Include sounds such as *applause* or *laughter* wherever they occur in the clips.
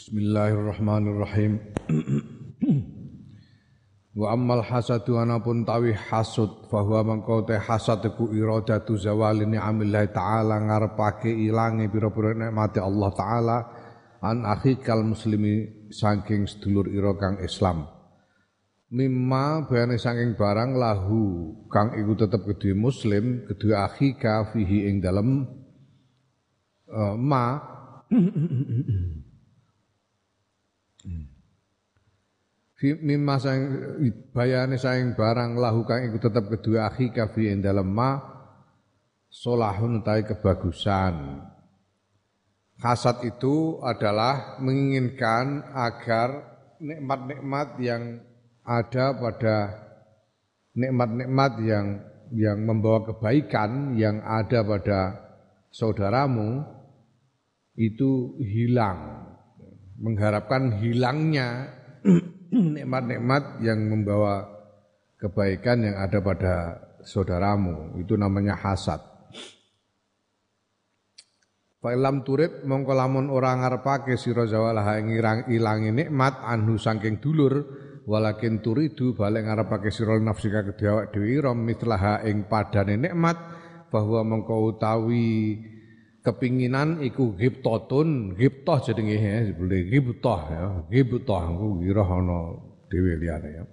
Bismillahirrahmanirrahim. Wa ammal hasadu anapun tawi hasud bahwa mengkau teh hasad iku iradatu zawali ni'amillah taala ngarepake ilange pira-pira nikmate Allah taala an akhikal muslimi saking sedulur ira kang Islam. Mimma bayane saking barang lahu kang iku tetep kedue muslim, kedue akhika fihi ing dalem uh, ma mimma sang bayane saing barang lahu kang iku tetep kedua akhi kafi ing dalem ma solahun tai kebagusan. Hasad itu adalah menginginkan agar nikmat-nikmat yang ada pada nikmat-nikmat yang yang membawa kebaikan yang ada pada saudaramu itu hilang. Mengharapkan hilangnya *clears throat* nikmat-nikmat yang membawa kebaikan yang ada pada saudaramu. Itu namanya hasad. Fa'ilam turib mongko lamun ora ngarepake sira zawalah ngirang ilangi nikmat anhu saking dulur walakin turidu balik ngarepake sira nafsika kedhe awak dhewe ira mitlaha ing padane nikmat bahwa mongko utawi kepinginan iku ghibtatun ghibtah jenenge ya boleh ghibtah ya. Ghibtah aku kira dhewe liyane ya.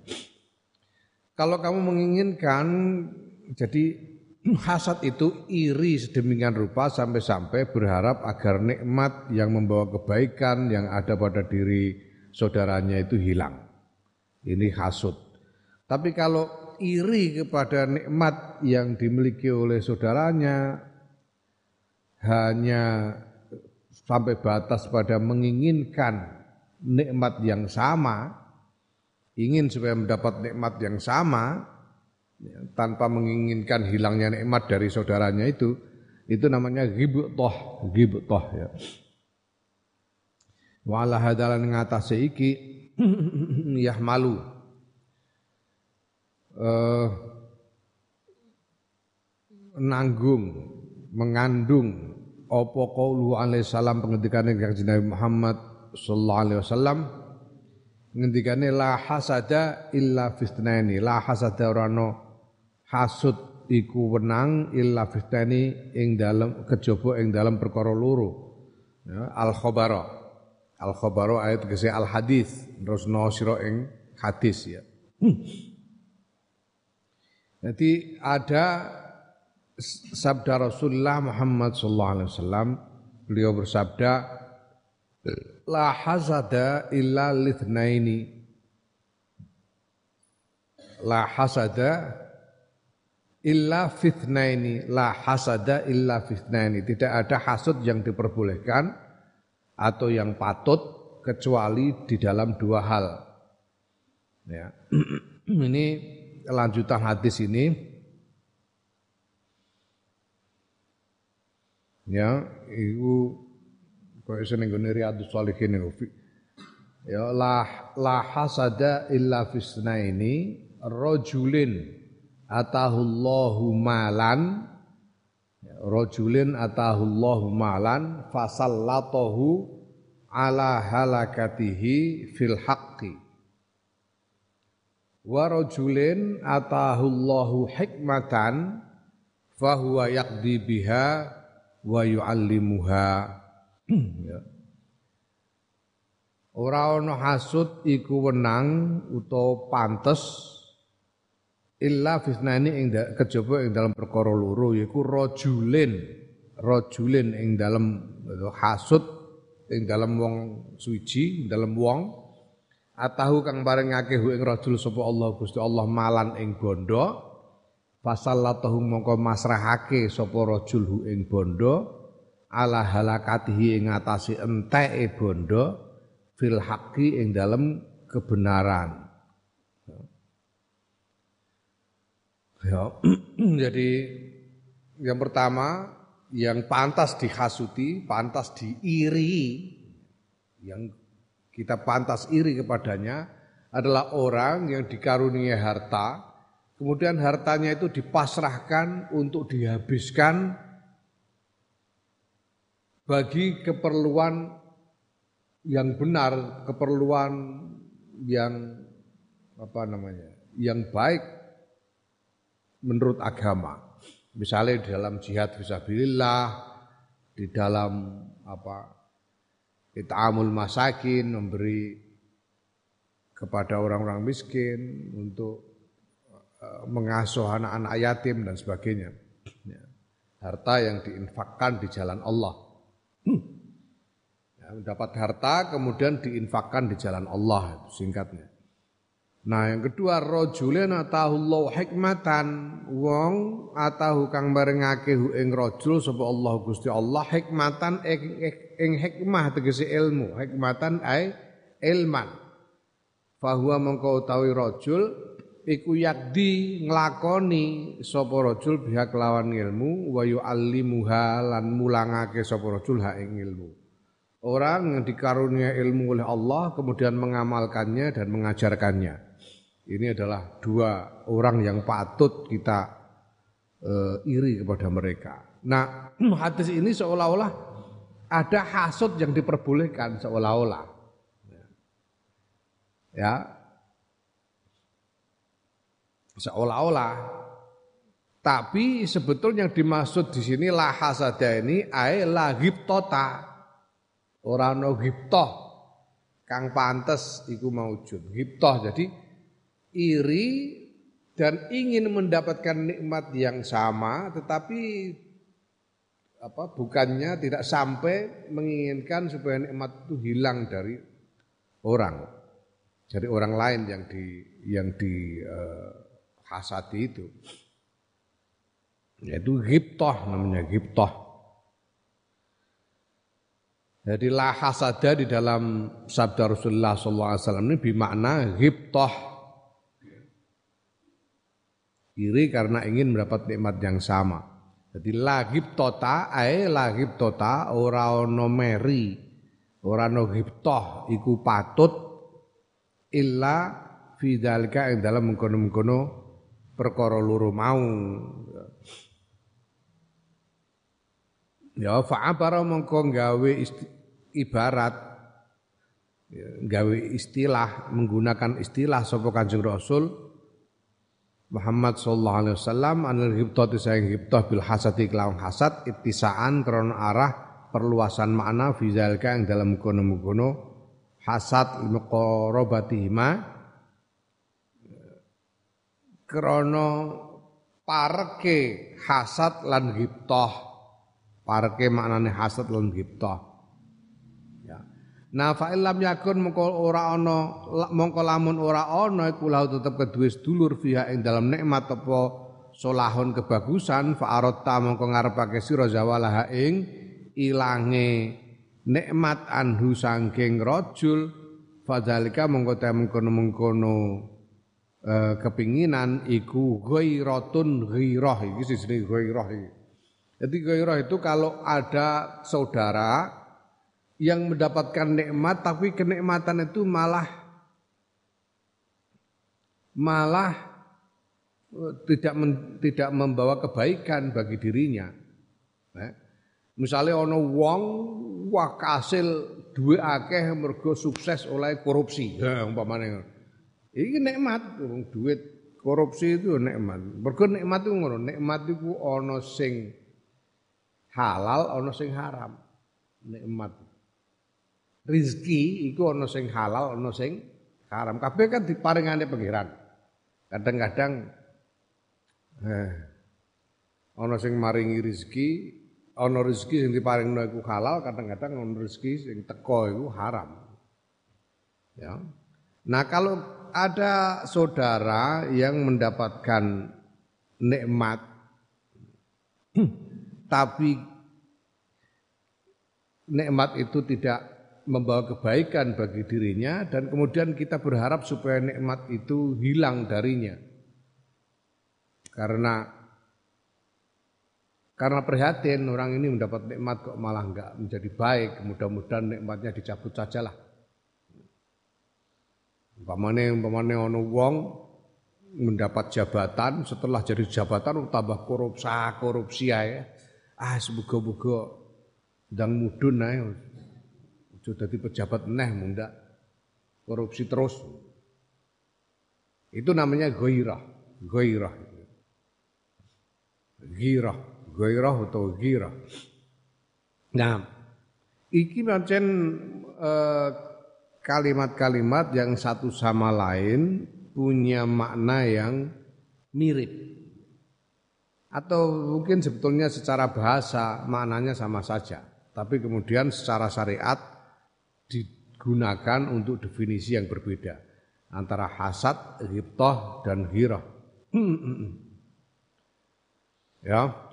Kalau kamu menginginkan jadi *clears throat* hasad itu iri sedemikian rupa sampai-sampai berharap agar nikmat yang membawa kebaikan yang ada pada diri saudaranya itu hilang. Ini hasud. Tapi kalau iri kepada nikmat yang dimiliki oleh saudaranya hanya sampai batas pada menginginkan nikmat yang sama, ingin supaya mendapat nikmat yang sama, ya, tanpa menginginkan hilangnya nikmat dari saudaranya itu, itu namanya ghibtoh, ghibtoh ya. Wala hadalan ngatasi iki *clears throat* yahmalu uh, nanggung mengandung apa qaulu alaihi salam pengendikane Kanjeng Nabi Muhammad sallallahu alaihi wasallam ngendikane la hasada illa fitnani la hasada orano hasud iku wenang illa fitnani ing dalam kejaba ing dalam perkara loro. Ya, al khabara al khabara ayat kese al hadis terus no sira ing hadis ya. Jadi ada sabda Rasulullah Muhammad sallallahu alaihi wasallam beliau bersabda la hasada illa lithnaini la hasada illa fitnaini la hasada illa fitnaini tidak ada hasud yang diperbolehkan atau yang patut kecuali di dalam dua hal. Ya. *clears throat* Ini lanjutan hadis ini ya iku kaya seneng gone riyadhus shalihin niku ya la la hasada illa fisnaini rajulin atahullahu malan. Ya, rajulin atahullahu malan fasallatahu ala halakatihi fil haqqi. Wa rajulin atahullahu hikmatan fahuwa yaqdi biha wa yu'allimuha *clears throat* ya. Ora ana hasud iku wenang utawa pantes illa fisnani ing kejaba ing dalam perkara loro yaiku rajulin rajulin ing dalam hasud ing dalam wong suci dalam wong atahu kang barengake ing rajul sapa Allah Gusti Allah malan ing bondo fasallatahu mongko masrahake sapa rajul hu ing bondo ala halakatihi ing ngatasi enteke bondo fil haqqi ing dalem kebenaran. Ya *clears throat* jadi yang pertama yang pantas dihasuti pantas diiri yang kita pantas iri kepadanya adalah orang yang dikaruniai harta Kemudian hartanya itu dipasrahkan untuk dihabiskan bagi keperluan yang benar, keperluan yang apa namanya? yang baik menurut agama. Misalnya di dalam jihad fisabilillah, di dalam apa? It'amul masakin, memberi kepada orang-orang miskin untuk mengasuh anak-anak yatim dan sebagainya. Ya. Harta yang diinfakkan di jalan Allah. Ya, mendapat harta kemudian diinfakkan di jalan Allah singkatnya. Nah yang kedua rojulin atahullahu hikmatan wong atahu kang barengake hu ing rojul sapa Allah Gusti Allah hikmatan ing, ing hikmah tegese ilmu hikmatan ai ilman fahuwa mengko utawi rajul iku yakdi nglakoni sapa rajul biha kelawan ilmu wa yu'allimuha lan mulangake sapa rajul ha ing ilmu orang yang dikarunia ilmu oleh Allah kemudian mengamalkannya dan mengajarkannya ini adalah dua orang yang patut kita uh, iri kepada mereka. Nah, *clears throat* hadis ini seolah-olah ada hasut yang diperbolehkan seolah-olah. Ya. Seolah-olah. Tapi sebetulnya yang dimaksud di sini lah hasada ini ay la tota orang no giptoh kang pantes iku maujud giptoh jadi iri dan ingin mendapatkan nikmat yang sama tetapi apa bukannya tidak sampai menginginkan supaya nikmat itu hilang dari orang. Dari orang lain yang di yang di uh, hasati itu. Yaitu ghibtah namanya ghibtah jadi la hasada di dalam sabda Rasulullah SAW ini bermakna ghibtah iri karena ingin mendapat nikmat yang sama. Jadi lagib tota ae lagib tota ora ono meri ora ono giptoh iku patut illa fidalika yang dalam mengkono-mengkono perkara loro mau. Ya fa'abara mengko gawe ibarat ya, gawe istilah menggunakan istilah sapa Kanjeng Rasul Muhammad sallallahu alaihi wasallam anil ghibtati sayang ghibtah bil hasati kelawan hasad ittisaan krana arah perluasan makna fi zalika yang dalam kono-kono hasad muqarabatihima krana parke hasad lan ghibtah parke maknane hasad lan ghibtah Nah fa illam yakun mongko ora ana mongko lamun ora ana iku lahu tetep kedue sedulur fiha ing dalam nikmat apa solahun kebagusan fa aratta mongko ngarepake sira zawalah ing ilange nikmat anhu sangking rajul fadzalika mongko ta mengkono-mengkono eh, kepinginan iku ghairatun ghairah iki sing ghairah iki. Jadi ghairah itu kalau ada saudara yang mendapatkan nikmat tapi kenikmatan itu malah malah eh, tidak men, tidak membawa kebaikan bagi dirinya. Eh? Misalnya ono wong wah kasil duwe akeh mergo sukses oleh korupsi. Ya umpamane. Iki nikmat duit korupsi itu nikmat. Mergo nikmat itu ngono, nikmat itu ono sing halal, ono sing haram. Nikmat rizki iku ana sing halal, ana sing haram. Kabeh kan diparingane pangeran. Kadang-kadang eh ana sing maringi rizki, ana rizki sing diparingno iku halal, kadang-kadang ana rizki sing teko iku haram. Ya. Nah, kalau ada saudara yang mendapatkan nikmat *clears throat* tapi nikmat itu tidak membawa kebaikan bagi dirinya dan kemudian kita berharap supaya nikmat itu hilang darinya. Karena karena prihatin orang ini mendapat nikmat kok malah enggak menjadi baik, mudah-mudahan nikmatnya dicabut sajalah. Umpamane umpamane ono wong mendapat jabatan setelah jadi jabatan tambah korupsi korupsi ya. Ah semoga-moga ndang mudun ae sudah di pejabat neh munda korupsi terus. Itu namanya goirah, goirah. Girah, goirah atau girah. Nah, iki pancen eh, kalimat-kalimat yang satu sama lain punya makna yang mirip. Atau mungkin sebetulnya secara bahasa maknanya sama saja. Tapi kemudian secara syariat digunakan untuk definisi yang berbeda antara hasad, ghibtah dan ghirah. *clears throat* ya.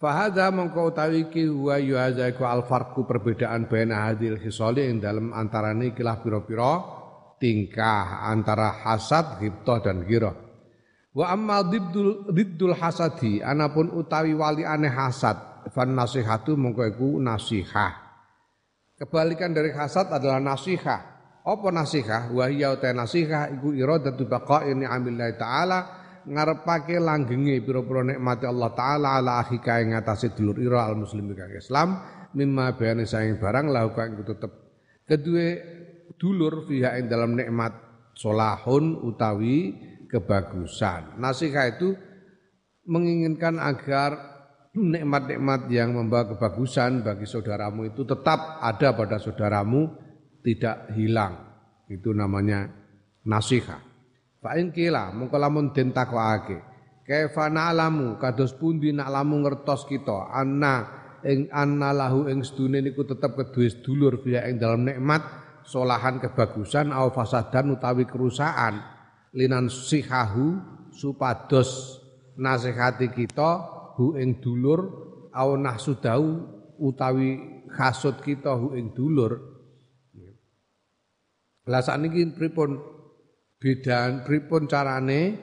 Fahadha mongko utawi ki huwa yuhazaiku al farqu perbedaan baina hadil khisali ing dalam antarane ikilah pira-pira tingkah antara hasad, ghibtah dan ghirah. Wa amma diddul, diddul hasadi anapun utawi wali aneh hasad fan nasihatu mongko iku nasihah. Kebalikan dari hasad adalah nasihah. Apa nasihah? Wa hiya nasihah iku iradatu baqa'i ni'amillahi ta'ala ngarepake langgenge pira-pira nikmati Allah taala ala akhika ing atase dulur ira al muslim kang Islam mimma bayane saing barang lahu kang tetep kedue dulur fiha ing dalam nikmat solahun utawi kebagusan. Nasihah itu menginginkan agar nikmat-nikmat yang membawa kebagusan bagi saudaramu itu tetap ada pada saudaramu, tidak hilang. Itu namanya nasihat. Fa in kila mongko lamun den takwake. Kaifa na'lamu kados pundi nak lamu ngertos kita? Anna ing anna lahu ing sedune niku tetep kedue sedulur fiya ing dalam nikmat solahan kebagusan au fasadan utawi kerusakan. Linan sihahu supados nasihati kita hu ing dulur au nahsudau utawi hasud kita hu ing dulur. Lah sakniki pripun bedaan pripun carane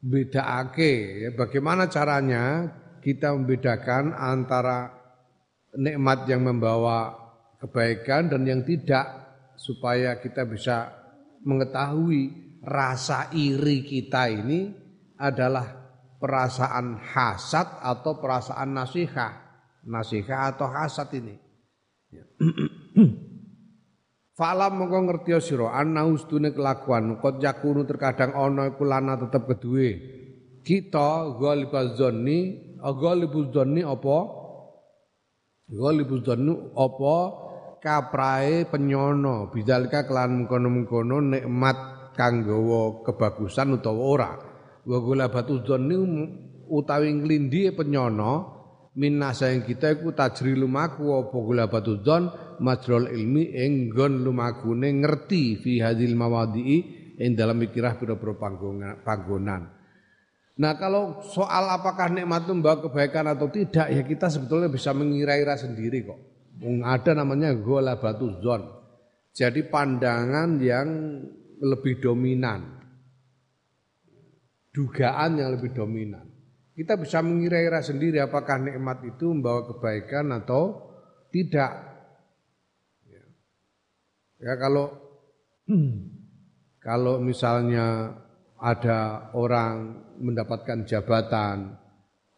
bedakake ya bagaimana caranya kita membedakan antara nikmat yang membawa kebaikan dan yang tidak supaya kita bisa mengetahui rasa iri kita ini adalah perasaan hasad atau perasaan nasihah. Nasihah atau hasad ini. *clears throat* Falam mongko ngerti sira anna ustune kelakuan. Qad yakunu terkadang ana iku lana tetep kedue. Kita ghalibaz zanni, ghalibuz zanni apa? Ghalibuz zanni apa? Kaprae penyono bidalika kelan mengkono-mengkono nikmat kang gawa kebagusan utawa ora. Wa batu dzanni utawi nglindi penyono minna sayang kita iku tajri lumaku apa batu dzon majrul ilmi ing nggon lumakune ngerti fi hadil mawadi'i ing dalam mikirah pira-pira panggonan. Nah kalau soal apakah nikmat itu membawa kebaikan atau tidak ya kita sebetulnya bisa mengira-ira sendiri kok. Ada namanya batu zon. Jadi pandangan yang lebih dominan dugaan yang lebih dominan. Kita bisa mengira-ira sendiri apakah nikmat itu membawa kebaikan atau tidak. Ya, kalau *clears throat* kalau misalnya ada orang mendapatkan jabatan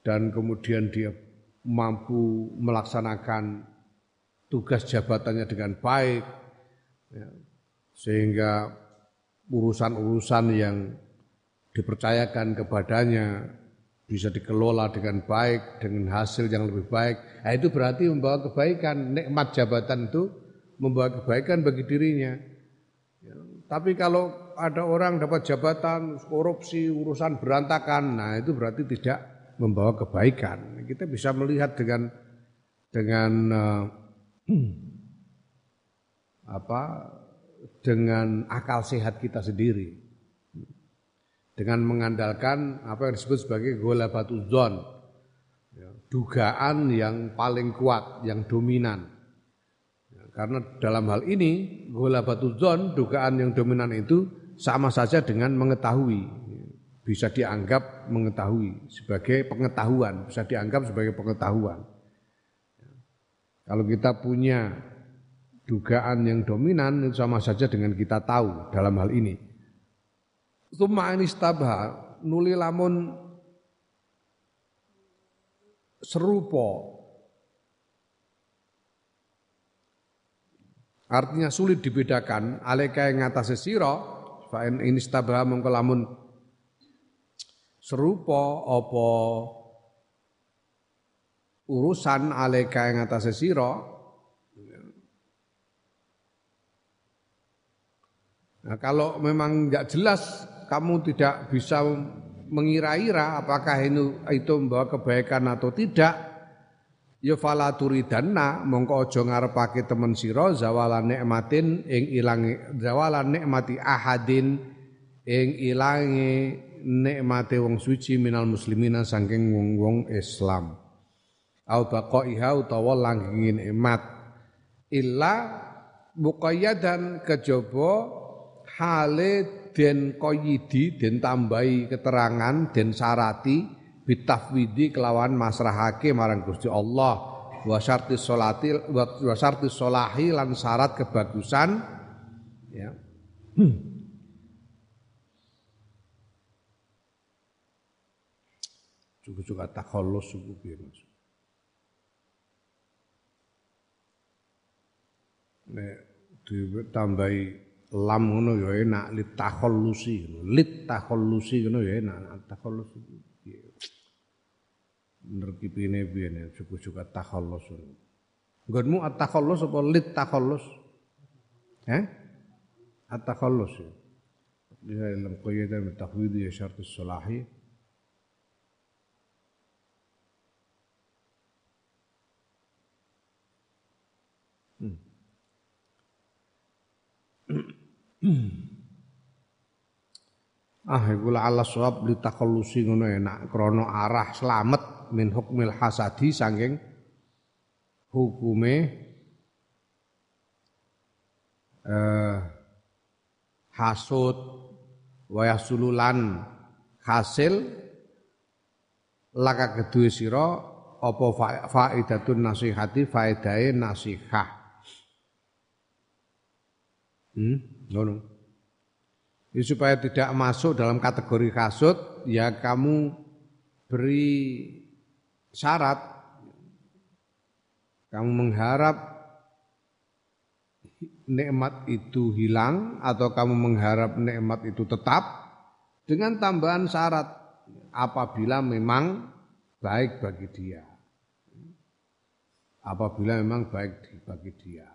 dan kemudian dia mampu melaksanakan tugas jabatannya dengan baik, ya, sehingga urusan-urusan yang dipercayakan kepadanya bisa dikelola dengan baik dengan hasil yang lebih baik. Nah, itu berarti membawa kebaikan. Nikmat jabatan itu membawa kebaikan bagi dirinya. Ya, tapi kalau ada orang dapat jabatan korupsi urusan berantakan nah itu berarti tidak membawa kebaikan. Kita bisa melihat dengan dengan uh, *clears throat* apa dengan akal sehat kita sendiri. Dengan mengandalkan apa yang disebut sebagai gola batu zon, ya, dugaan yang paling kuat, yang dominan. Karena dalam hal ini gola batu zon, dugaan yang dominan itu sama saja dengan mengetahui, bisa dianggap mengetahui sebagai pengetahuan, bisa dianggap sebagai pengetahuan. Kalau kita punya dugaan yang dominan itu sama saja dengan kita tahu dalam hal ini. Summa anistabha nuli lamun serupa artinya sulit dibedakan. Alaika yang ngatasé sira fa in istabaha mongko lamun serupa apa urusan alaika yang ngatasé sira Nah, kalau memang nggak jelas kamu tidak bisa mengira-ira apakah itu membawa kebaikan atau tidak, ya fala turidanna mongko aja ngarepake temen sira zawalan nikmatin ing ilangi zawalan nikmati ahadin ing ilangi nikmate wong suci minal muslimina saking wong-wong Islam. Au baqaiha utawa langgengin nikmat illa muqayyadan kejaba hale den koyidi den tambahi keterangan den sarati bitafwidi kelawan masrahake marang Gusti Allah. Wa syarti solati wa syarti solahi lan syarat kebagusan. Ya. Hmm. juga-juga takhallus suku piye Mas. Nek ditambahi lam ngono ya enak lit takhallusi lit takhallusi ngono ya enak takhallus piye bener kipine piye suku-suku takhallus nggonmu at-takhallus apa lit takhallus eh at-takhallus ya dalam qayyada min tahwid ya syarat salahi *clears throat* Ah iku ala sawab li takhallusi ngono enak krana arah slamet min hukmil hasadi saking hukume eh hasud waya sululan hasil laka kedue sira apa faidatun nasihati faedahe nasihah hmm ngono. Supaya tidak masuk dalam kategori kasut, ya kamu beri syarat, kamu mengharap nikmat itu hilang atau kamu mengharap nikmat itu tetap dengan tambahan syarat apabila memang baik bagi dia. Apabila memang baik bagi dia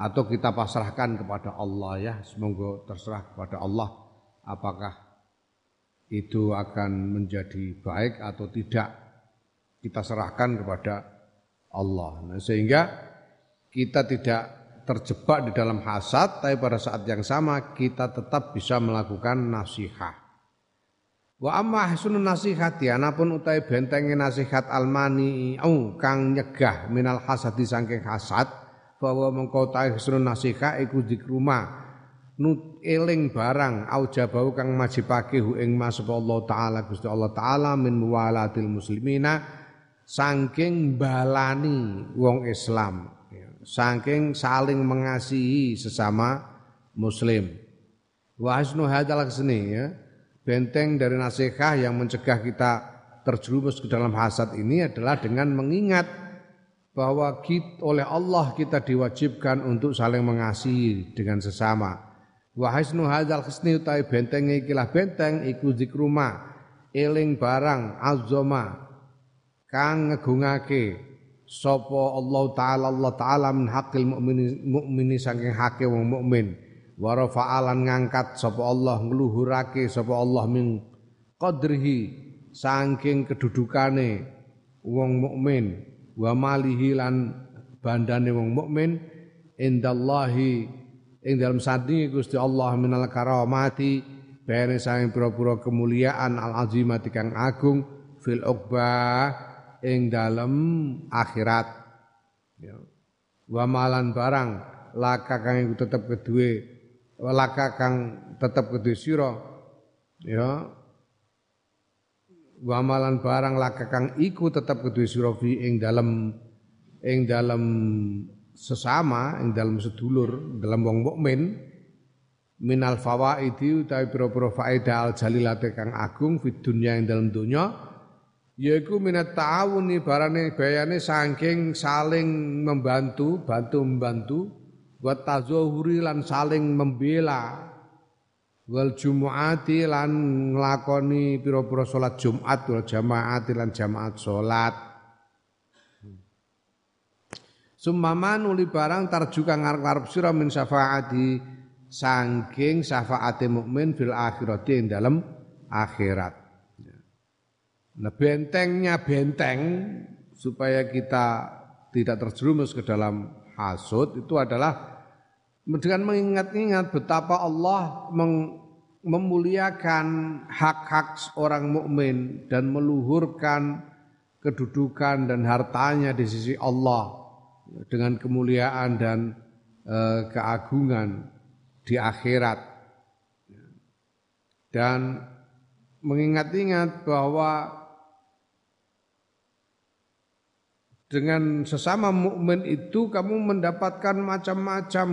atau kita pasrahkan kepada Allah ya semoga terserah kepada Allah apakah itu akan menjadi baik atau tidak kita serahkan kepada Allah. Nah, sehingga kita tidak terjebak di dalam hasad tapi pada saat yang sama kita tetap bisa melakukan nasihat Wa amma hasunun nasihati anapun utai bentengin nasihat almani au kang nyegah minal hasadi saking hasad bahwa mengkau tahsunun nasika iku dikruma nut eling barang aujabau kang majibake hu ing mas Allah taala Gusti Allah taala min muwalatil muslimina saking balani wong Islam. Ya, saking saling mengasihi sesama muslim. Wa hasnu hadzal ya. Benteng dari nasihat yang mencegah kita terjerumus ke dalam hasad ini adalah dengan mengingat bahwa kita, oleh Allah kita diwajibkan untuk saling mengasihi dengan sesama. Wa hasnu hadzal khisni utai benteng ikilah benteng iku zikruma eling barang azoma kang ngegungake sapa Allah taala Allah taala min haqqil mukmini mukmini saking hake wong mukmin. Wa rafa'alan ngangkat sapa Allah ngluhurake sapa Allah min qadrihi saking kedudukane wong mukmin. Wa malihi lan bandane wong mukmin. Indallahi ing dalam sandi Gusti Allah minal karamati bene saing pura-pura kemuliaan al azimati kang agung fil uqba ing dalam akhirat. Ya. wa malan barang laka kang tetep kedue laka kang tetep kedue sira. Ya. Wa amalan barang laka kang iku tetap kedue sira ing dalem ing dalem sesama ing dalem sedulur dalam wong mukmin minal fawaidi utawi pira-pira faedah al jalilate kang agung fi dunya ing dalem donya yaiku minat ta'awuni barane bayane saking saling membantu, bantu membantu, buat tazahuri lan saling membela wal jumu'ati lan nglakoni pira-pira salat Jumat wal jamaati lan jamaat salat Summaman uli barang tarju kang ngarep sira min syafaati saking syafaate mukmin fil akhirati ing dalem akhirat. Nah bentengnya benteng supaya kita tidak terjerumus ke dalam hasud itu adalah dengan mengingat-ingat betapa Allah meng, memuliakan hak-hak orang mukmin dan meluhurkan kedudukan dan hartanya di sisi Allah dengan kemuliaan dan e, keagungan di akhirat. Dan mengingat-ingat bahwa dengan sesama mukmin itu kamu mendapatkan macam-macam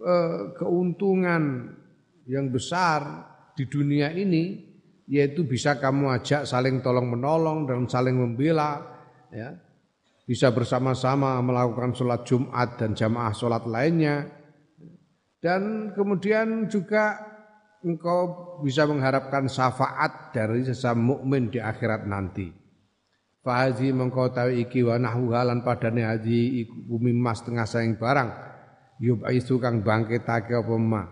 uh, keuntungan yang besar di dunia ini yaitu bisa kamu ajak saling tolong menolong dan saling membela ya bisa bersama-sama melakukan sholat Jumat dan jamaah sholat lainnya. Dan kemudian juga engkau bisa mengharapkan syafaat dari sesama mukmin di akhirat nanti. Fahazi mengkau tahu iki wa nahwu halan padane haji iku mimas tengah saing barang. Yubaisu kang bangkitake apa ma?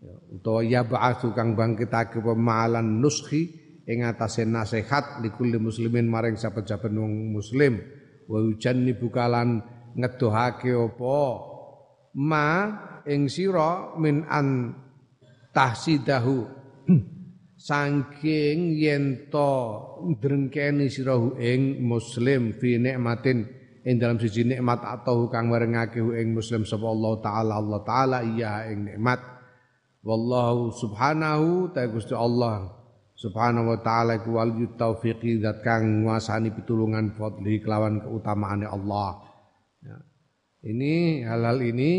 Ya, utawa ya ba'atsu kang bangkitake apa ma'alan nuskhi ing atase nasihat likulli muslimin maring saben-saben wong muslim wa ujanni bukalan ngedohake apa? Ma ing sira min an tahsidahu. Saking yen to drengkeni sirahu ing muslim fi nikmatin ing dalam siji nikmat atau kang merengake ing muslim sapa Allah taala. Allah taala iya ing nikmat. Wallahu subhanahu ta Gusti Allah subhanahu wa taala ku wal taufiqi zat kang nguasani pitulungan fadli kelawan keutamaane Allah ya. ini hal-hal ini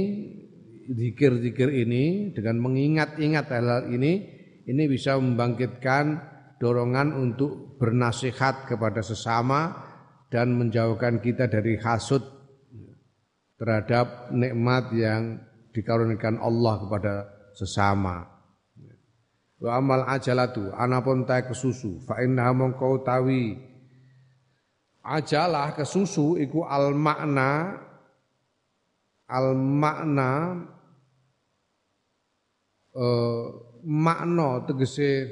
zikir-zikir ini dengan mengingat-ingat hal-hal ini ini bisa membangkitkan dorongan untuk bernasihat kepada sesama dan menjauhkan kita dari hasud terhadap nikmat yang dikarunikan Allah kepada sesama. Wa amal ajalatu anapun ta kesusu. Fa inna mongko tawi ajalah kesusu iku al makna al makna uh, makna tegese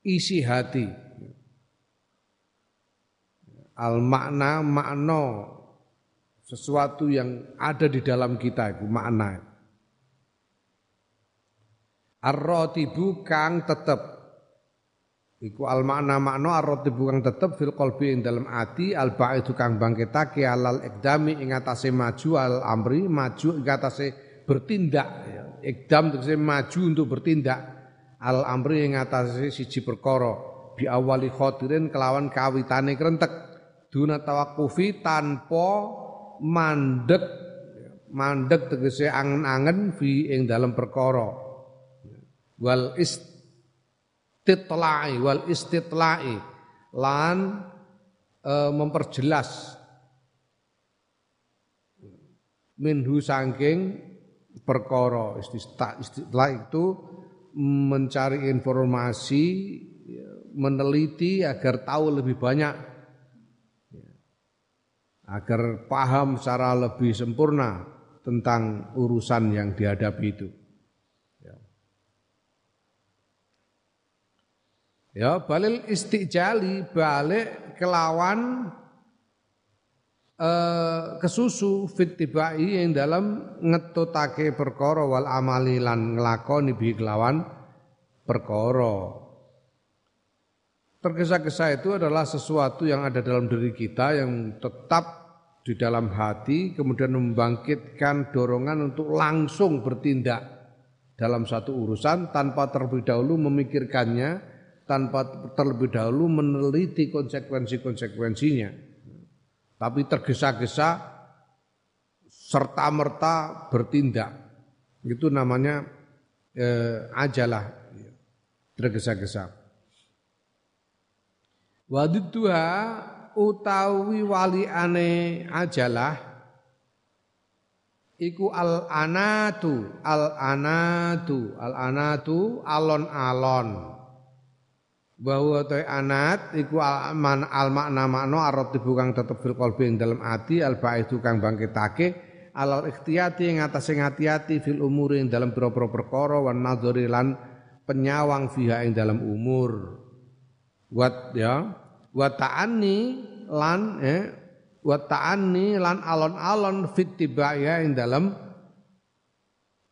isi hati. Al makna makna sesuatu yang ada di dalam kita itu makna ar-ratibu kang tetep. Iku al makna makna ar-ratibu kang tetep fil qalbi ing dalam ati al ba'idu kang bangkitake alal ikdami ing atase maju al amri maju ing atase bertindak. Ya ikdam tegese maju untuk bertindak. Al amri yang ngatasi siji perkara. Bi awali khatirin kelawan kawitane krentek. Duna tawakufi tanpa mandek. Mandek tegese angen-angen fi ing dalam perkara wal istitlai wal istitlai. Lan e, memperjelas. Minhu sangking perkara. Istilah itu mencari informasi meneliti agar tahu lebih banyak. Agar paham secara lebih sempurna tentang urusan yang dihadapi itu. Ya, ya balil istijali balik kelawan eh, kesusu fitibai yang dalam ngetutake perkara wal amali lan nglakoni bi kelawan perkara. Tergesa-gesa itu adalah sesuatu yang ada dalam diri kita yang tetap di dalam hati kemudian membangkitkan dorongan untuk langsung bertindak dalam satu urusan tanpa terlebih dahulu memikirkannya, tanpa terlebih dahulu meneliti konsekuensi-konsekuensinya. Tapi tergesa-gesa serta merta bertindak. Itu namanya eh, ajalah. Tergesa-gesa. Wadidduha utawi waliane ajalah iku al anatu al anatu al anatu alon-alon bahwa ta anat iku al, man, al makna makna arati kang tetep fil qalbi ing dalem ati al baidu kang bangkitake alal ikhtiyati ing atase ngati-ati fil umuri ing dalem pira-pira perkara wan nadzari lan penyawang fiha ing dalam umur. Wat ya wa ta'anni lan eh wa ta'anni lan alon-alon fit tibaya ing dalam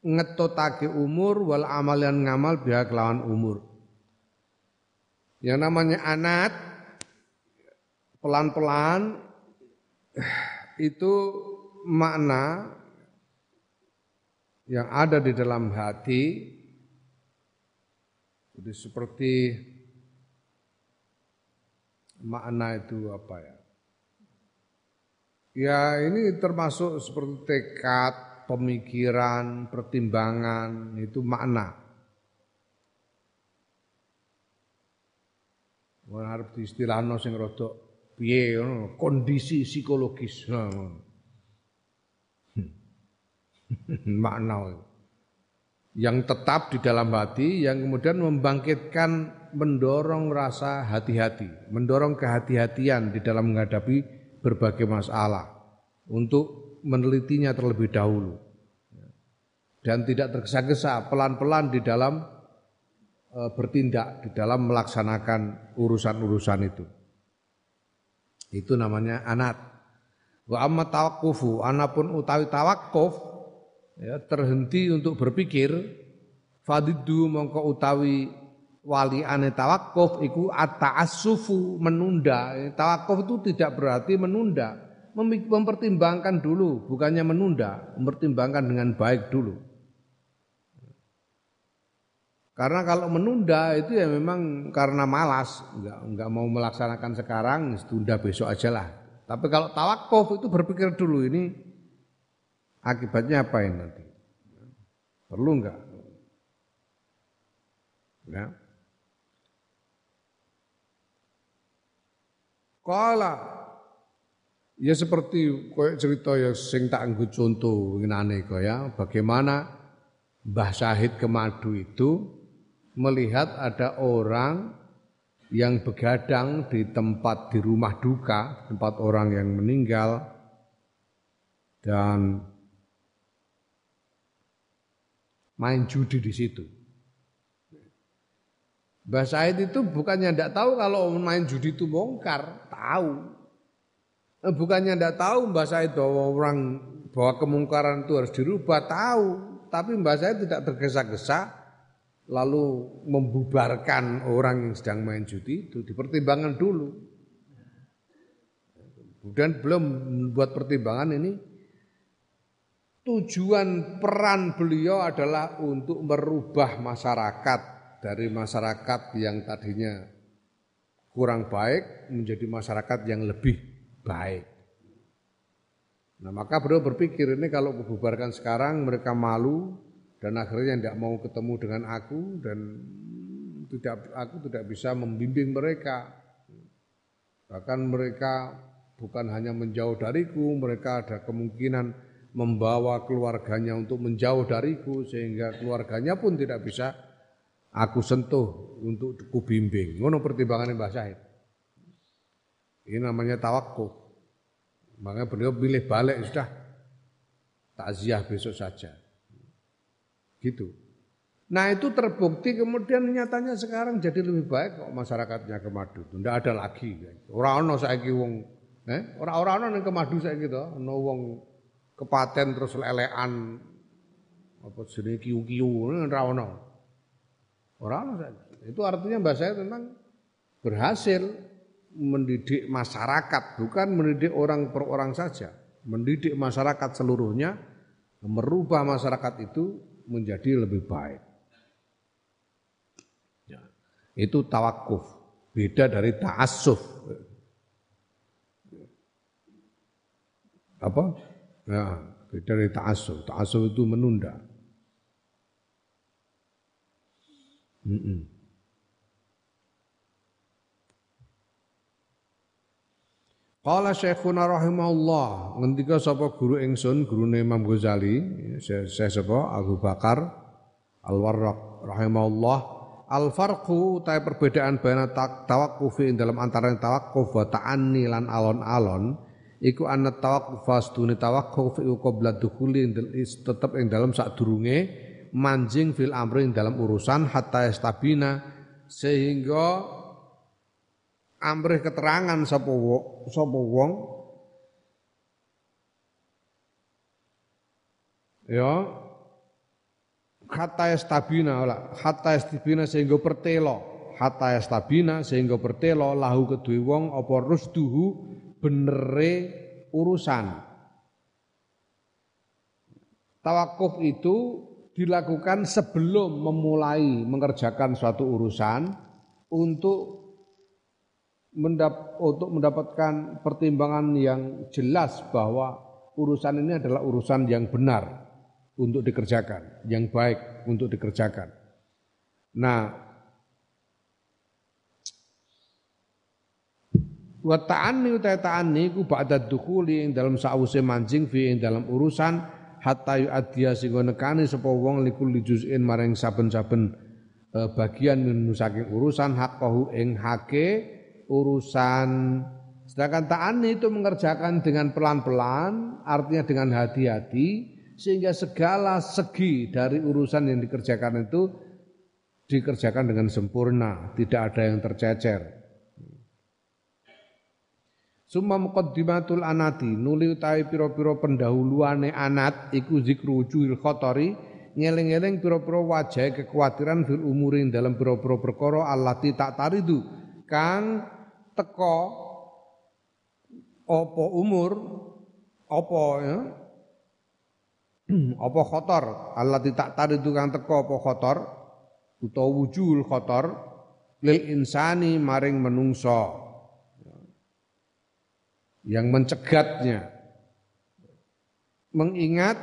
ngetotake umur wal amalian ngamal biha kelawan umur yang namanya anat pelan-pelan itu makna yang ada di dalam hati jadi seperti makna itu apa ya? Ya ini termasuk seperti tekad, pemikiran, pertimbangan, itu makna. Wong arep sing rada piye kondisi psikologis. *laughs* makna yang tetap di dalam hati yang kemudian membangkitkan mendorong rasa hati-hati, mendorong kehati-hatian di dalam menghadapi berbagai masalah untuk menelitinya terlebih dahulu. Dan tidak tergesa-gesa pelan-pelan di dalam bertindak di dalam melaksanakan urusan-urusan itu. Itu namanya anat. Wa amma tawakkufu, anapun utawi tawakuf ya, terhenti untuk berpikir fadidu mongko utawi wali ane tawakuf iku at-ta'assufu menunda. Tawakuf itu tidak berarti menunda, mempertimbangkan dulu, bukannya menunda, mempertimbangkan dengan baik dulu. Karena kalau menunda itu ya memang karena malas, enggak enggak mau melaksanakan sekarang, tunda besok aja lah. Tapi kalau tawakuf itu berpikir dulu ini Akibatnya apa ini nanti? Perlu enggak? Ya. Kala ya seperti koyok cerita ya sing tak anggo contoh ngenane ya bagaimana Mbah Syahid Kemadu itu melihat ada orang yang begadang di tempat di rumah duka, tempat orang yang meninggal dan main judi di situ. Mbah Said itu bukannya tidak tahu kalau main judi itu bongkar, tahu. Eh, bukannya tidak tahu Mbah Said bahwa orang bahwa kemungkaran itu harus dirubah, tahu. Tapi Mbah Said tidak tergesa-gesa lalu membubarkan orang yang sedang main judi itu dipertimbangkan dulu. Kemudian belum membuat pertimbangan ini tujuan peran beliau adalah untuk merubah masyarakat dari masyarakat yang tadinya kurang baik menjadi masyarakat yang lebih baik. Nah maka beliau berpikir ini kalau kububarkan sekarang mereka malu dan akhirnya tidak mau ketemu dengan aku dan tidak aku tidak bisa membimbing mereka. Bahkan mereka bukan hanya menjauh dariku, mereka ada kemungkinan membawa keluarganya untuk menjauh dariku sehingga keluarganya pun tidak bisa aku sentuh untuk ku bimbing. Ngono pertimbangan Mbah Syahid. Ini namanya tawakuf. Makanya beliau pilih balik sudah takziah besok saja. Gitu. Nah itu terbukti kemudian nyatanya sekarang jadi lebih baik kok masyarakatnya Kemadu. Tidak ada lagi. Orang orang saya wong, eh? orang-orang yang Kemadu saya gitu, no wong kepaten terus lelean apa jenenge kiu-kiu ora ono. Ora Itu artinya mbak saya memang berhasil mendidik masyarakat, bukan mendidik orang per orang saja, mendidik masyarakat seluruhnya, merubah masyarakat itu menjadi lebih baik. Ya. Itu tawakuf, beda dari ta'assuf. Apa? Ya, beda dari ta'asuf. Ta'asuf itu menunda. Mm -mm. Qala Syekhuna rahimahullah, ngendika sapa guru ingsun, gurune Imam Ghazali, saya sapa? Abu Bakar Al-Warraq rahimahullah, al farqu ta perbedaan baina tawakkufi dalam antara tawakkuf wa ta'anni lan alon-alon iku ana tawakkuf fastune tawakkuf iku qabla dukhuli tetep ing dalam sadurunge manjing fil amri dalam urusan hatta estabina sehingga amrih keterangan sapa sapa wong. Ya. Hatta estabina lah hatta estabina sehingga pertelo. Hatta estabina sehingga pertelo lahu kedue wong apa rusduhu benere urusan. Tawakuf itu dilakukan sebelum memulai mengerjakan suatu urusan untuk mendap untuk mendapatkan pertimbangan yang jelas bahwa urusan ini adalah urusan yang benar untuk dikerjakan, yang baik untuk dikerjakan. Nah, wa ta'anni uta ta'anni ku ba'da dukhuli ing dalam sause mancing fi ing dalam urusan hatta yu'addiya sing nekani sapa wong likul juz'in maring saben-saben eh, bagian min saking urusan haqqahu ing hake urusan. Sedangkan ta'ani itu mengerjakan dengan pelan-pelan, artinya dengan hati-hati, sehingga segala segi dari urusan yang dikerjakan itu dikerjakan dengan sempurna, tidak ada yang tercecer. Summa muqaddimatul anati nuli utawi pira-pira pendahuluane anat iku zikru wujuhil khotori ngeling-eling pira-pira wajah kekhawatiran fil umurin dalam pira-pira perkara allati tak taridu kang teko apa umur apa ya? *clears throat* Apa khotor? Allah tidak tadi kang teko apa khotor? Utawa wujul khotor lil insani maring menungso. Yang mencegatnya. Mengingat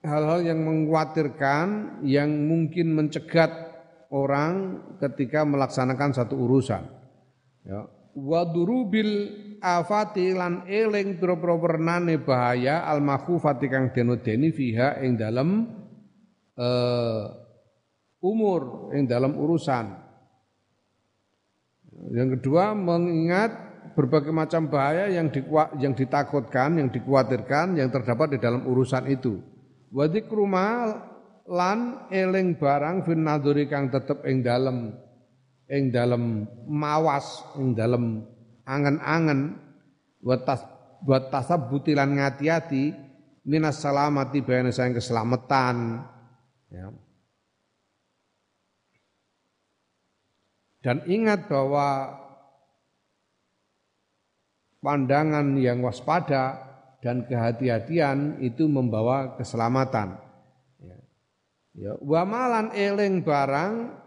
hal-hal yang mengkhawatirkan yang mungkin mencegat orang ketika melaksanakan satu urusan. Ya wa durubil afati lan eling pira-pira wernane bahaya al makhufati kang denodeni fiha ing dalem uh, umur ing dalam urusan. Yang kedua mengingat berbagai macam bahaya yang di, yang ditakutkan, yang dikhawatirkan yang terdapat di dalam urusan itu. Wa lan eling barang fin kang tetep ing dalam ing dalam mawas ing dalam angen-angen buat tasab butilan ngati-hati minas salamati bayana sayang keselamatan ya. dan ingat bahwa pandangan yang waspada dan kehati-hatian itu membawa keselamatan ya. Ya, wamalan eling barang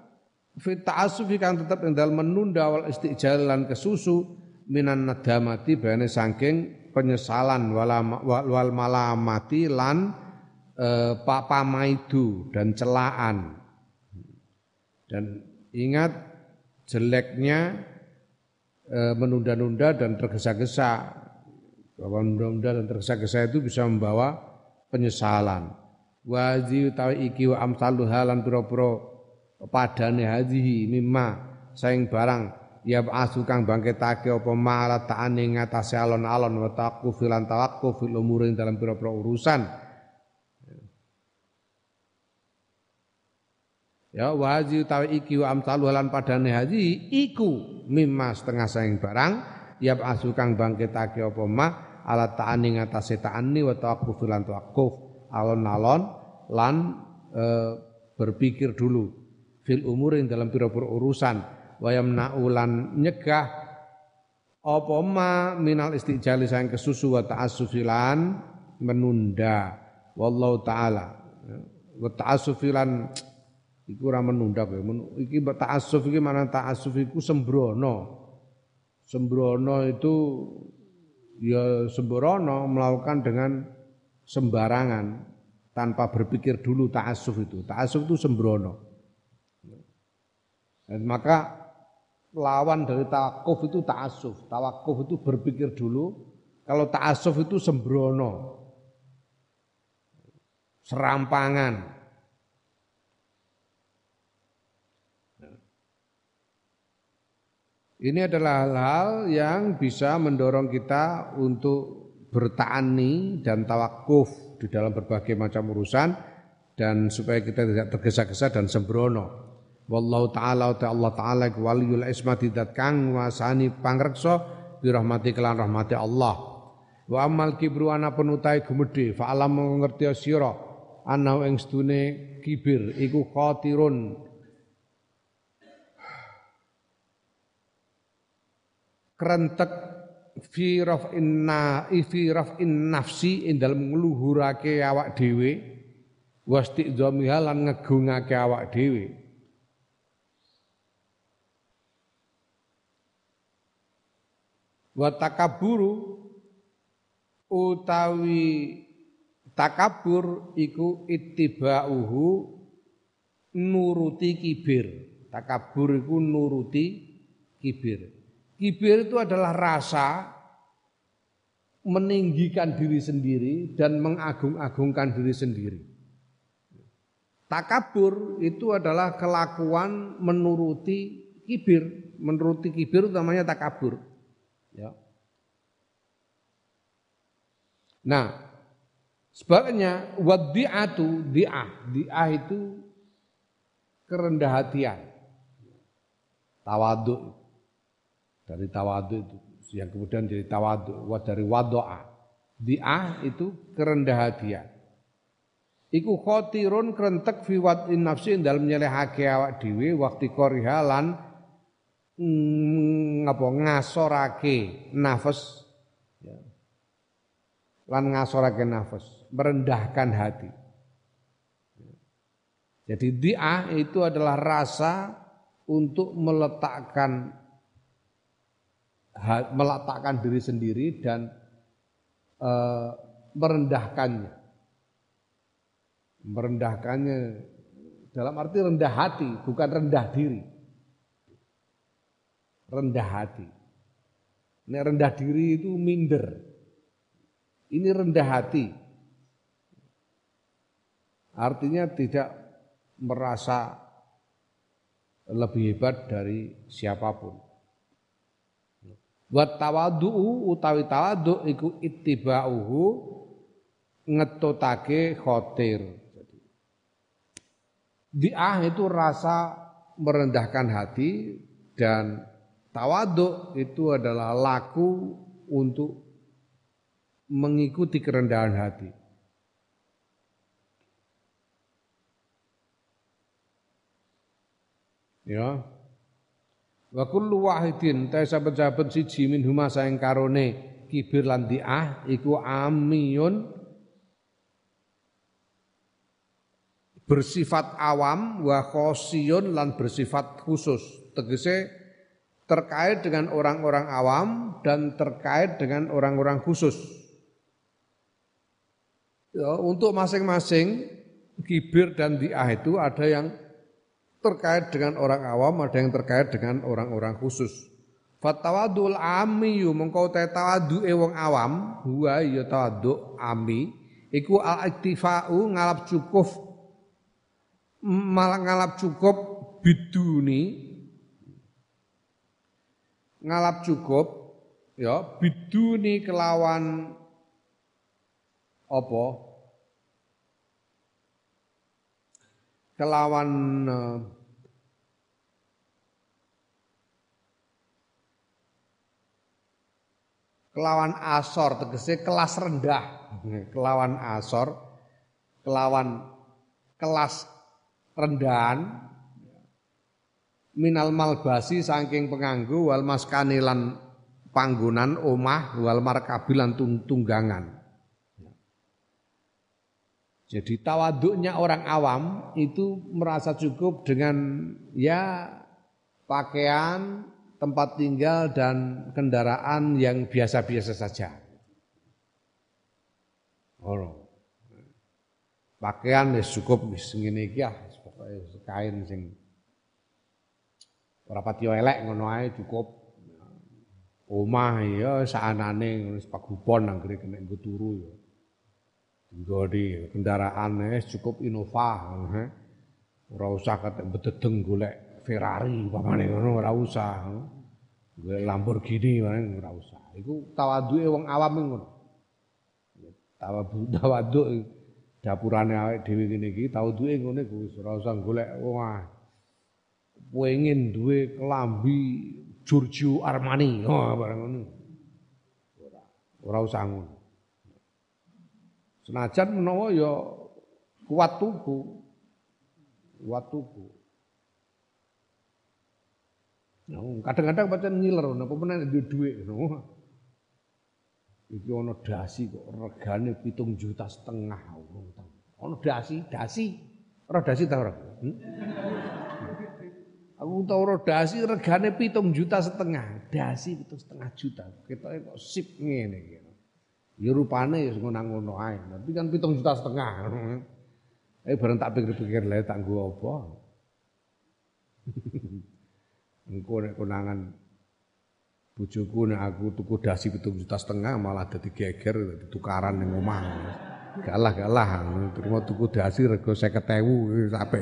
fit ta'assufi kang tetep ing dalem menunda wal istijal lan kesusu minan nadamati bane saking penyesalan wal malamati lan e, papamaidu dan celaan. Dan ingat jeleknya e, menunda-nunda dan tergesa-gesa. Bahwa menunda-nunda dan tergesa-gesa itu bisa membawa penyesalan. Wazi utawi iki wa amsalu halan pira-pira padane hadhihi mimma saing barang ya asu kang bangkitake apa malah taane ngatasé alon-alon wa taqu filan tawaqquf fil umurin dalam pira-pira urusan. Ya waji utawi iki wa amsalu lan padane haji iku mimma setengah saing barang ya asu kang bangkitake apa ma ala ta'ani ngatasé ta'ani wa filan tawaqquf alon-alon lan e, berpikir dulu fil umur yang dalam pira-pira urusan. Wayam naulan nyegah apa ma minal istijali sayang kesusu wa ta'assufilan menunda. Wallahu taala. Wa ta'assufilan iku ora menunda kowe iki ta'assuf iki mana ta'assuf iku sembrono. Sembrono itu ya sembrono melakukan dengan sembarangan tanpa berpikir dulu ta'assuf itu. Ta'assuf itu sembrono dan maka lawan dari tawakuf itu ta'asuf. Tawakuf itu berpikir dulu, kalau ta'asuf itu sembrono. Serampangan. Ini adalah hal-hal yang bisa mendorong kita untuk bertani dan tawakuf di dalam berbagai macam urusan dan supaya kita tidak tergesa-gesa dan sembrono. Wallahu taala ta Allah taala waliyul ismati dat kang wasani pangreksa bi rahmati kelan rahmati Allah. Wa amal kibru ana penutai gemede fa alam ngerti sira ana ing sedune kibir iku khatirun kerentek fi raf'inna fi raf'in nafsi ing dalem ngluhurake awak dhewe wastidzamiha lan ngegungake awak dhewe wa takaburu utawi takabur iku ittiba'uhu nuruti kibir. Takabur iku nuruti kibir. Kibir itu adalah rasa meninggikan diri sendiri dan mengagung-agungkan diri sendiri. Takabur itu adalah kelakuan menuruti kibir. Menuruti kibir namanya takabur Ya. Nah, sebabnya wadi'atu di'ah, di'ah itu kerendah hatian. Tawaduk. Dari tawaduk itu yang kemudian jadi tawaduk, dari wadoa. Di'ah itu kerendah hatian. Iku khotirun kerentek fi wad'in nafsi dalam nyelehake awak dhewe waktu korihalan mm, apa ngasorake nafas. Ya. lan ngasorake nafas. Merendahkan hati. Jadi dia itu adalah rasa untuk meletakkan meletakkan diri sendiri dan e, merendahkannya. Merendahkannya dalam arti rendah hati bukan rendah diri rendah hati. Ini rendah diri itu minder. Ini rendah hati. Artinya tidak merasa lebih hebat dari siapa pun. Buat tawadu'u utawi tawadu iku ittiba'uhu ngetotake khotir. Diah itu rasa merendahkan hati dan Tawaduk itu adalah laku untuk mengikuti kerendahan hati. Ya. Wa kullu wahidin ta saben-saben siji min huma saeng karone kibir lan diah iku amiyun bersifat awam wa khosiyun lan bersifat khusus. Tegese terkait dengan orang-orang awam dan terkait dengan orang-orang khusus. Ya, untuk masing-masing kibir dan diah itu ada yang terkait dengan orang awam, ada yang terkait dengan orang-orang khusus. Fatawadul ami yu mengkau tawadu wong awam, huwa ya tawadu ami, iku al iktifau ngalap cukup malah ngalap cukup biduni ngalap cukup ya biduni kelawan apa? Kelawan uh, kelawan asor tegese kelas rendah. *laughs* Kelawan asor kelawan kelas rendahan minal malbasi saking penganggu wal maskani lan panggonan omah wal markabilan tunggangan. Jadi tawaduknya orang awam itu merasa cukup dengan ya pakaian, tempat tinggal dan kendaraan yang biasa-biasa saja. Oh. Pakaian ya cukup wis ah kain sing Ora pati elek ngono ae cukup omah ya saanane ngono sepagupon anggere kena nggo turu ya. Nggo di kendaraan wis cukup Innova ngono he. Ora usah kate bededeng golek Ferrari pamane ngono ora usah. Golek Lamborghini paling ora usah. Iku tawaduke wong awam ngono. Tawadu tawaduk *laughs* dapurane awake dhewe ngene iki tawaduke ngene Gus ora usah golek wah pengen duwe kelambi Giorgio Armani, oh barang ngono. Ora, ora usah ngono. Senajan menawa ya kuat tuku. Kuat tuku. Nah, kadang-kadang pancen ngiler napa meneh duwe dhuwit ngono. Iki ana dasi kok regane pitung juta setengah. Ana dasi, dasi. Ora dasi ta ora? Hmm? Aku tau dasi regane pitung juta setengah. Dasi pitung setengah juta. Kita kok sip ngene iki. Ya rupane ya ngono-ngono ae. Tapi kan pitung juta setengah. Eh bareng tak pikir-pikir lha tak nggo apa. *laughs* Engko nek konangan bojoku nek aku tuku dasi pitung juta setengah malah dadi geger tukaran ning omah. Galah-galah terima tuku dasi rego 50.000 sampai.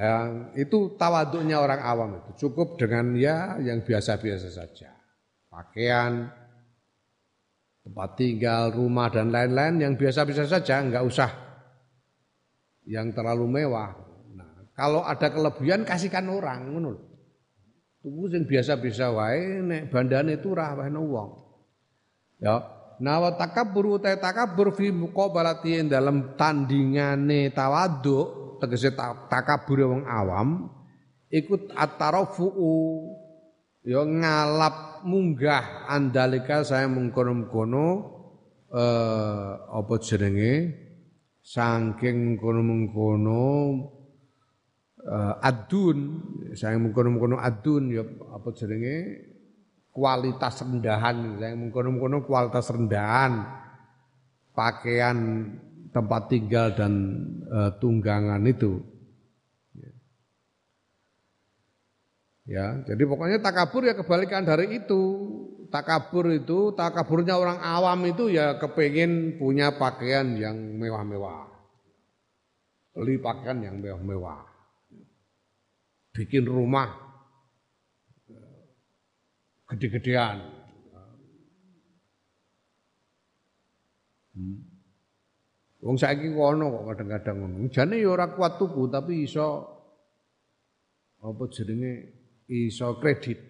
Ya, itu tawaduknya orang awam itu cukup dengan ya yang biasa-biasa saja. Pakaian, tempat tinggal, rumah dan lain-lain yang biasa-biasa saja, enggak usah yang terlalu mewah. Nah, kalau ada kelebihan kasihkan orang, ngono Tuku yang biasa-biasa wae nek bandane turah wae wong. Ya, nah wa takabbur ta takabbur fi muqabalati dalam tandingane tawaduk tegese takabure wong awam ikut atarafu'u ya ngalap munggah andalika saya mengkono-mengkono eh apa jenenge? Saking kono-mengkono eh, adun. Saya mengkono-mengkono adun ya apa jenenge? Kualitas rendahan. Saya mengkono-mengkono kualitas rendahan. Pakaian tempat tinggal dan e, tunggangan itu. Ya, jadi pokoknya takabur ya kebalikan dari itu. Takabur itu, takaburnya orang awam itu ya kepengen punya pakaian yang mewah-mewah. Beli pakaian yang mewah-mewah. Bikin rumah gede-gedean. Hmm. Wong saiki kono kok kadang-kadang ngono. Jane ya ora kuat tuku tapi iso apa jenenge iso kredit.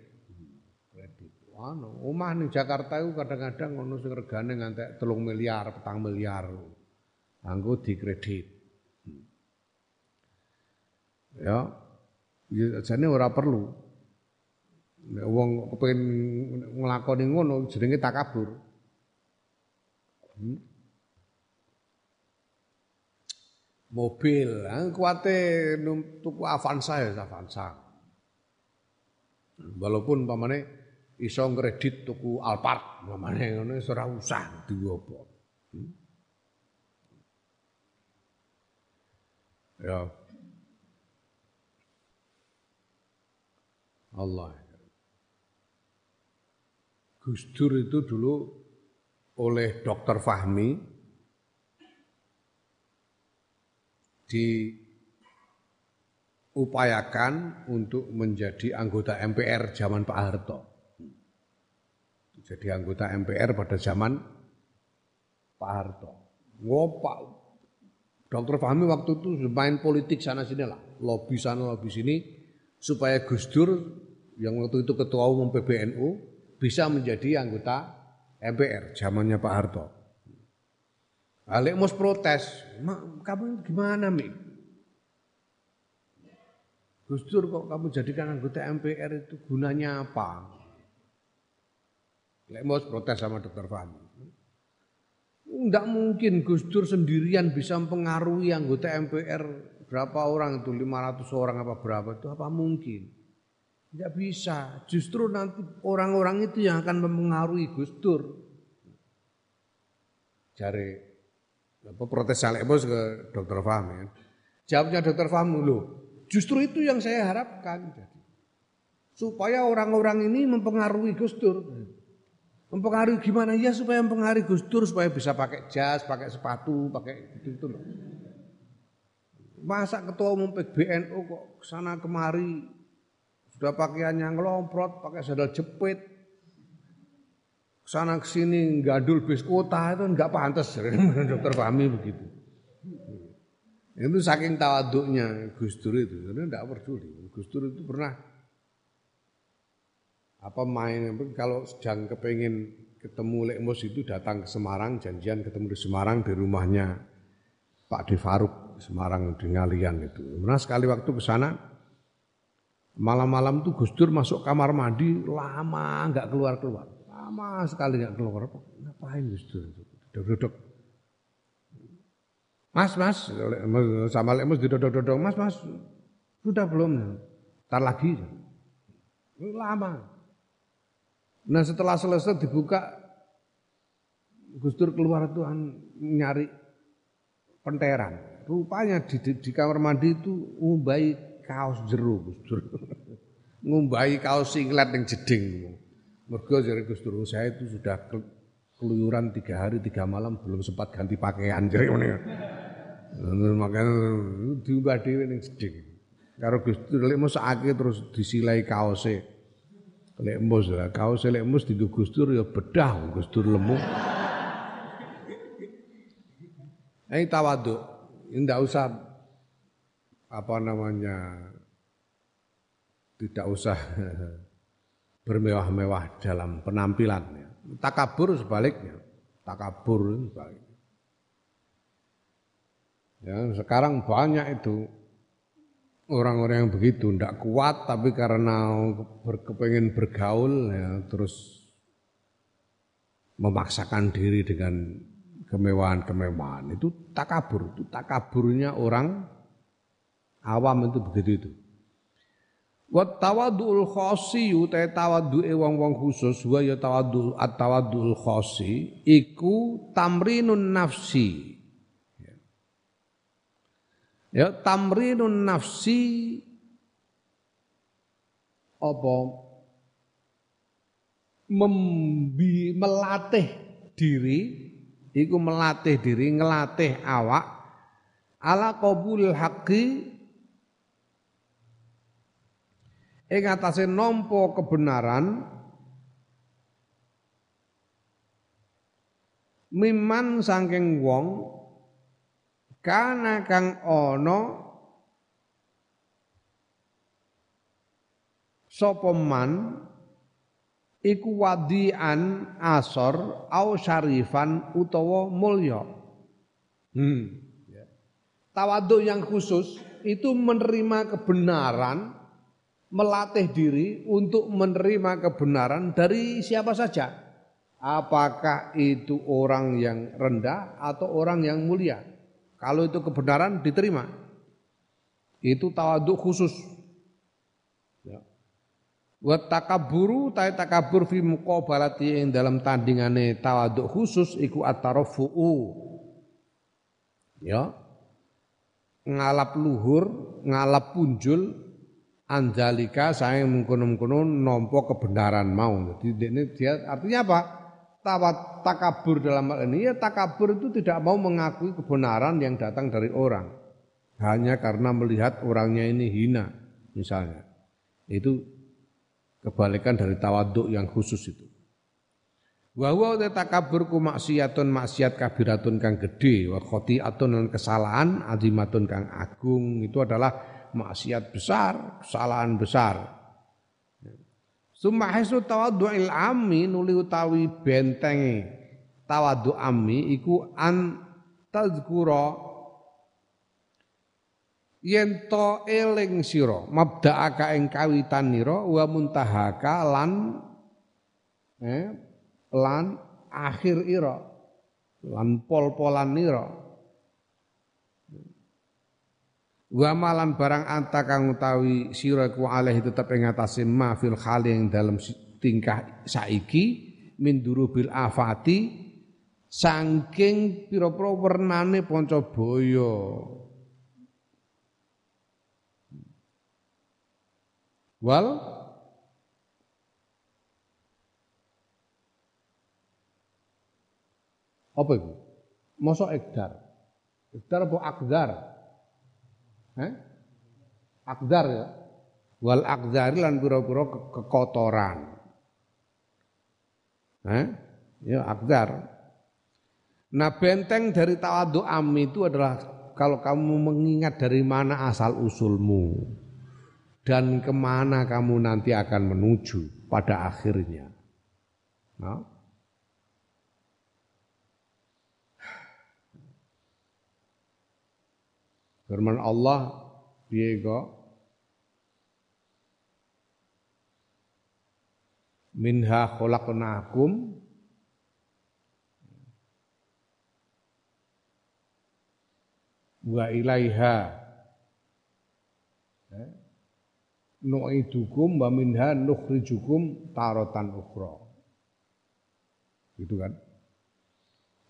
Kredit. Anu, omah ning Jakarta iku kadang-kadang ngono sing regane ngantek 3 miliar, 4 miliar. Anggo dikredit. Ya, ya jane ora perlu. Wong kepengin nglakoni ngono jenenge takabur. Hmm. Mobil, kuate tuku Avanza ya Avanza. Walaupun pamane iso kredit tuku Alphard, pamane ngono ora usah duwe. Hmm? Ya. Allah. Gus Dur itu dulu oleh Dokter Fahmi diupayakan untuk menjadi anggota MPR zaman Pak Harto. Jadi anggota MPR pada zaman Pak Harto. Ngopak Dokter Fahmi waktu itu main politik sana sini lah, lobby sana lobby sini supaya Gus Dur yang waktu itu ketua umum PBNU bisa menjadi anggota MPR zamannya Pak Harto. Alik mus protes, kamu gimana Mi? Gus Dur kok kamu jadikan anggota MPR itu gunanya apa? Lek mus protes sama Dokter Fahmi. Enggak mungkin Gus Dur sendirian bisa mempengaruhi anggota MPR berapa orang itu 500 orang apa berapa itu apa mungkin? Enggak bisa. Justru nanti orang-orang itu yang akan mempengaruhi Gus Dur. Cari apa protes Saleh Bos ke Dokter Fahmi kan. Jawabnya dokter Fahmi loh. Justru itu yang saya harapkan. Supaya orang-orang ini mempengaruhi Gus Dur. Mempengaruhi gimana ya supaya mempengaruhi Gus Dur supaya bisa pakai jas, pakai sepatu, pakai gitu, -gitu. Masa ketua umum PBNU kok sana kemari sudah pakaiannya ngelomprot, pakai sandal jepit, sana ke sini gadul bis kota itu enggak pantas *laughs* dokter Fahmi begitu. Itu saking tawaduknya Gus Dur itu, karena enggak peduli. Gus Dur itu pernah apa main kalau sedang kepengen ketemu Lek Mus itu datang ke Semarang janjian ketemu di Semarang di rumahnya Pak De Faruk Semarang di Ngalian itu. Pernah sekali waktu ke sana malam-malam tuh Gus Dur masuk kamar mandi lama nggak keluar keluar lama sekali nggak keluar ngapain Gus Dur duduk Mas, mas, sama Lek Mus didodok-dodok, mas, mas, sudah belum? Ntar lagi. Lama. Nah setelah selesai dibuka, Gus Dur keluar tuh nyari penteran. Rupanya di, di, di kamar mandi itu ngumbai kaos jeru Gus Dur. *laughs* ngumbai kaos singlet yang jeding. Mergo dari Gus Dur, saya itu sudah keluyuran tiga hari tiga malam belum sempat ganti pakaian jadi ini. Makanya diubah dewe yang jeding. Karo Gus Dur lek sakit terus disilai kaosnya. Lek mus lah, kau selek mus di Gustur ya bedah Gustur lemu. Ini tawaduk, ini tidak usah apa namanya tidak usah *laughs* bermewah-mewah dalam penampilannya. Takabur sebaliknya, takabur sebaliknya. Ya, sekarang banyak itu orang-orang yang begitu tidak kuat tapi karena berkepengen bergaul ya, terus memaksakan diri dengan kemewahan-kemewahan itu takabur itu takaburnya orang awam itu begitu itu Wa tawaddu'ul khosi utai tawaddu'e wong-wong khusus wa ya tawaddu at-tawaddu'ul khosi iku tamrinun nafsi. Ya tamrinun nafsi apa? Membi, melatih diri iku melatih diri ngelatih awak ala qabul haqqi ing atase nampa kebenaran miman saking wong kana kang ana sapa man iku wadian asor au syarifan utawa mulya hmm ya. tawadhu yang khusus itu menerima kebenaran melatih diri untuk menerima kebenaran dari siapa saja apakah itu orang yang rendah atau orang yang mulia kalau itu kebenaran diterima. Itu tawaduk khusus. Ya. Wa takaburu ta takabur fi muqabalati ing dalam tandingane tawaduk khusus iku atarafu'u. Ya. Ngalap luhur, ngalap punjul anjalika saya mengkono-mengkono nompo kebenaran mau. Jadi ini dia artinya apa? tawat takabur dalam hal ini ya takabur itu tidak mau mengakui kebenaran yang datang dari orang hanya karena melihat orangnya ini hina misalnya itu kebalikan dari tawaduk yang khusus itu wa huwa takabur ku maksiatun maksiat kabiratun kang gede wa khotiatun lan kesalahan azimatun kang agung itu adalah maksiat besar kesalahan besar. Summa hasu tawaddu'il ammi nuli utawi bentenge tawaddu ammi iku an tazkura yen to eling sira mabda'aka ing kawitanira wa muntahaka lan eh, lan akhir ira lan pol-polan nira Wamalan barang anta kang utawi sira ku alih tetep ing atase ma fil dalam tingkah saiki min durubil afati saking pira-pira wernane pancabaya. Wal apa itu? Mosok ekdar. Ekdar apa akdar? Eh? Akdar ya. Wal akdari lan pura-pura kekotoran. Eh? Ya akdar. Nah benteng dari tawadu am itu adalah kalau kamu mengingat dari mana asal usulmu dan ke mana kamu nanti akan menuju pada akhirnya. Nah, Firman Allah kok Minha khalaqnakum wa ilaiha nu'idukum wa minha nukhrijukum taratan ukhra. Gitu kan?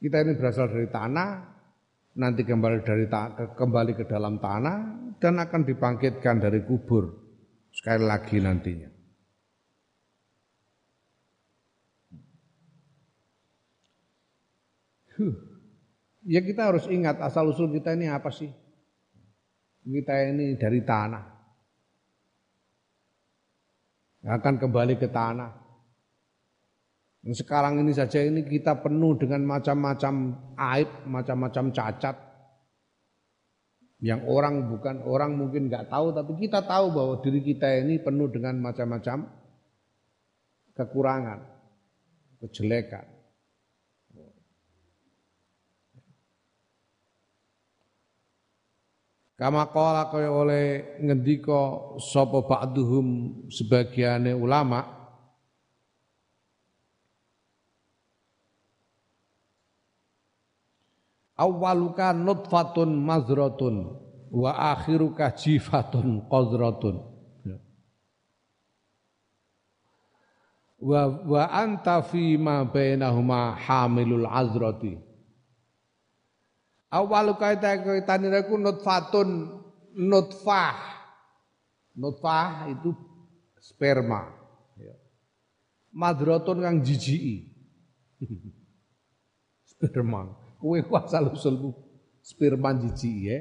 Kita ini berasal dari tanah, nanti kembali dari kembali ke dalam tanah dan akan dibangkitkan dari kubur sekali lagi nantinya. Huh. Ya kita harus ingat asal usul kita ini apa sih? Kita ini dari tanah. Akan kembali ke tanah. Sekarang ini saja ini kita penuh dengan macam-macam aib, macam-macam cacat. Yang orang bukan orang mungkin nggak tahu, tapi kita tahu bahwa diri kita ini penuh dengan macam-macam kekurangan, kejelekan. Kama kaya oleh ngendika sapa ba'duhum sebagiane ulama' awwaluka nutfatun mazratun wa akhiruka jifatun qadratun ya. wa wa anta fi ma bainahuma hamilul azrati. Awwaluka taniraku nutfatun nutfah. Nutfah itu sperma. Ya. madrotun kang jijiki. *laughs* Sperma Kowe ku asal usulmu sperma jiji ya.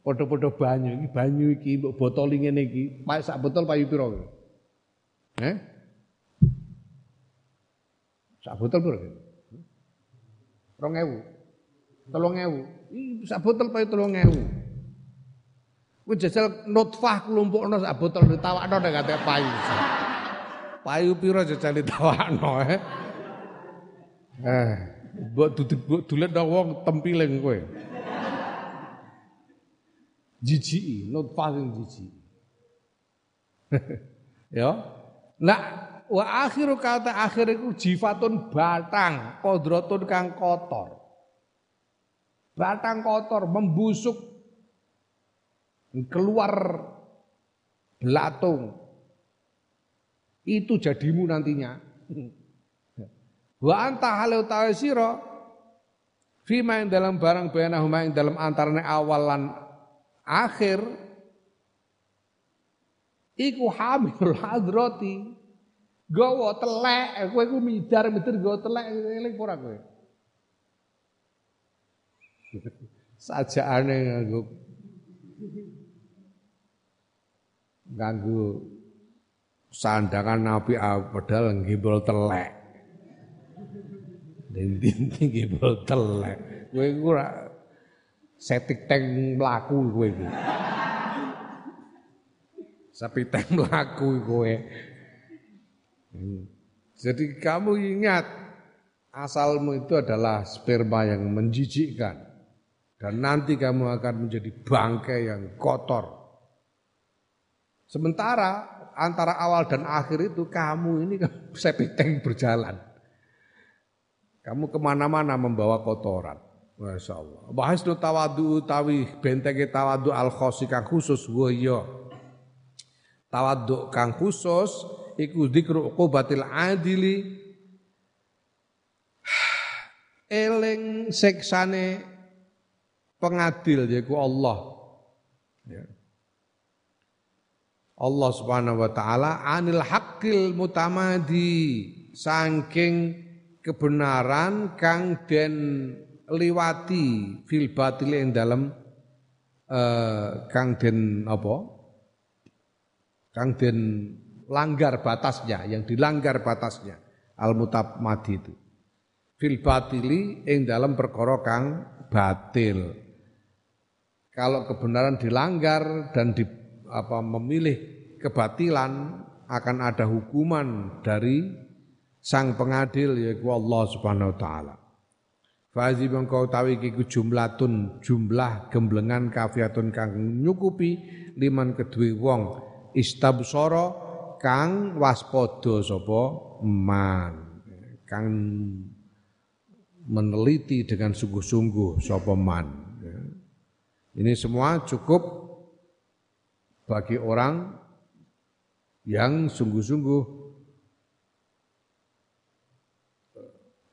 Padha-padha banyu iki banyu iki mbok botol ngene iki, sak botol payu pira? Eh? Sak botol pira? 2000. 3000. Iki sak botol payu 3000. Kowe jajal nutfah klumpukno sak botol ditawakno nek kate payu. Payu pira jajal ditawakno eh? Eh. Mbok duduk dulet nang wong tempiling kowe. Jijiki, nutfah sing jijiki. *laughs* ya. Nah, wa akhiru kata akhir iku jifatun batang, kodrotun kang kotor. Batang kotor membusuk keluar belatung. Itu jadimu nantinya. *laughs* Wa anta halau utawi sira. Fima yang dalam barang bayanahuma yang dalam antarane awal lan akhir iku hamil hadrati. Gawa telek kowe iku midar midar gawa telek eling ora kowe? *laughs* Sajaane nganggo nganggo sandangan nabi padahal ngimbul telek Dinti iki telek. Kowe iku ora setik tank mlaku iku. Sapi tank mlaku kowe. Jadi kamu ingat asalmu itu adalah sperma yang menjijikkan dan nanti kamu akan menjadi bangkai yang kotor. Sementara antara awal dan akhir itu kamu ini kan septic tank berjalan. Kamu ke mana-mana membawa kotoran. Masya Allah. Bahas nu tawadu utawi bentenge tawadu al khosi kang khusus wa iya. Tawadu kang khusus iku dzikru uqubatil adili eling seksane pengadil yaiku Allah. Ya. Allah Subhanahu wa taala anil haqqil mutamadi saking kebenaran kang den liwati fil batil ing dalam uh, kang den apa? Kang den langgar batasnya yang dilanggar batasnya al mutamadi itu. Fil batili ing dalam perkara kang batil. Kalau kebenaran dilanggar dan di apa memilih kebatilan akan ada hukuman dari sang pengadil yaitu Allah Subhanahu wa taala. Fazi mengkau tawi kiku jumlatun jumlah gemblengan kafiatun kang nyukupi liman kedue wong istabsara kang waspada sapa? Man. Kang meneliti dengan sungguh-sungguh sapa man. Ini semua cukup bagi orang yang sungguh-sungguh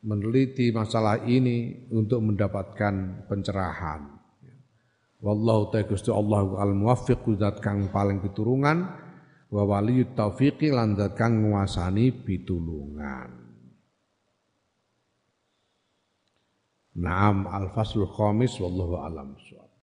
meneliti masalah ini untuk mendapatkan pencerahan. Wallahu ta'ala Gusti Allah al muwaffiq zat kang paling piturungan wa waliyut taufiqi lan zat kang nguasani pitulungan. Naam al faslul khamis wallahu alam.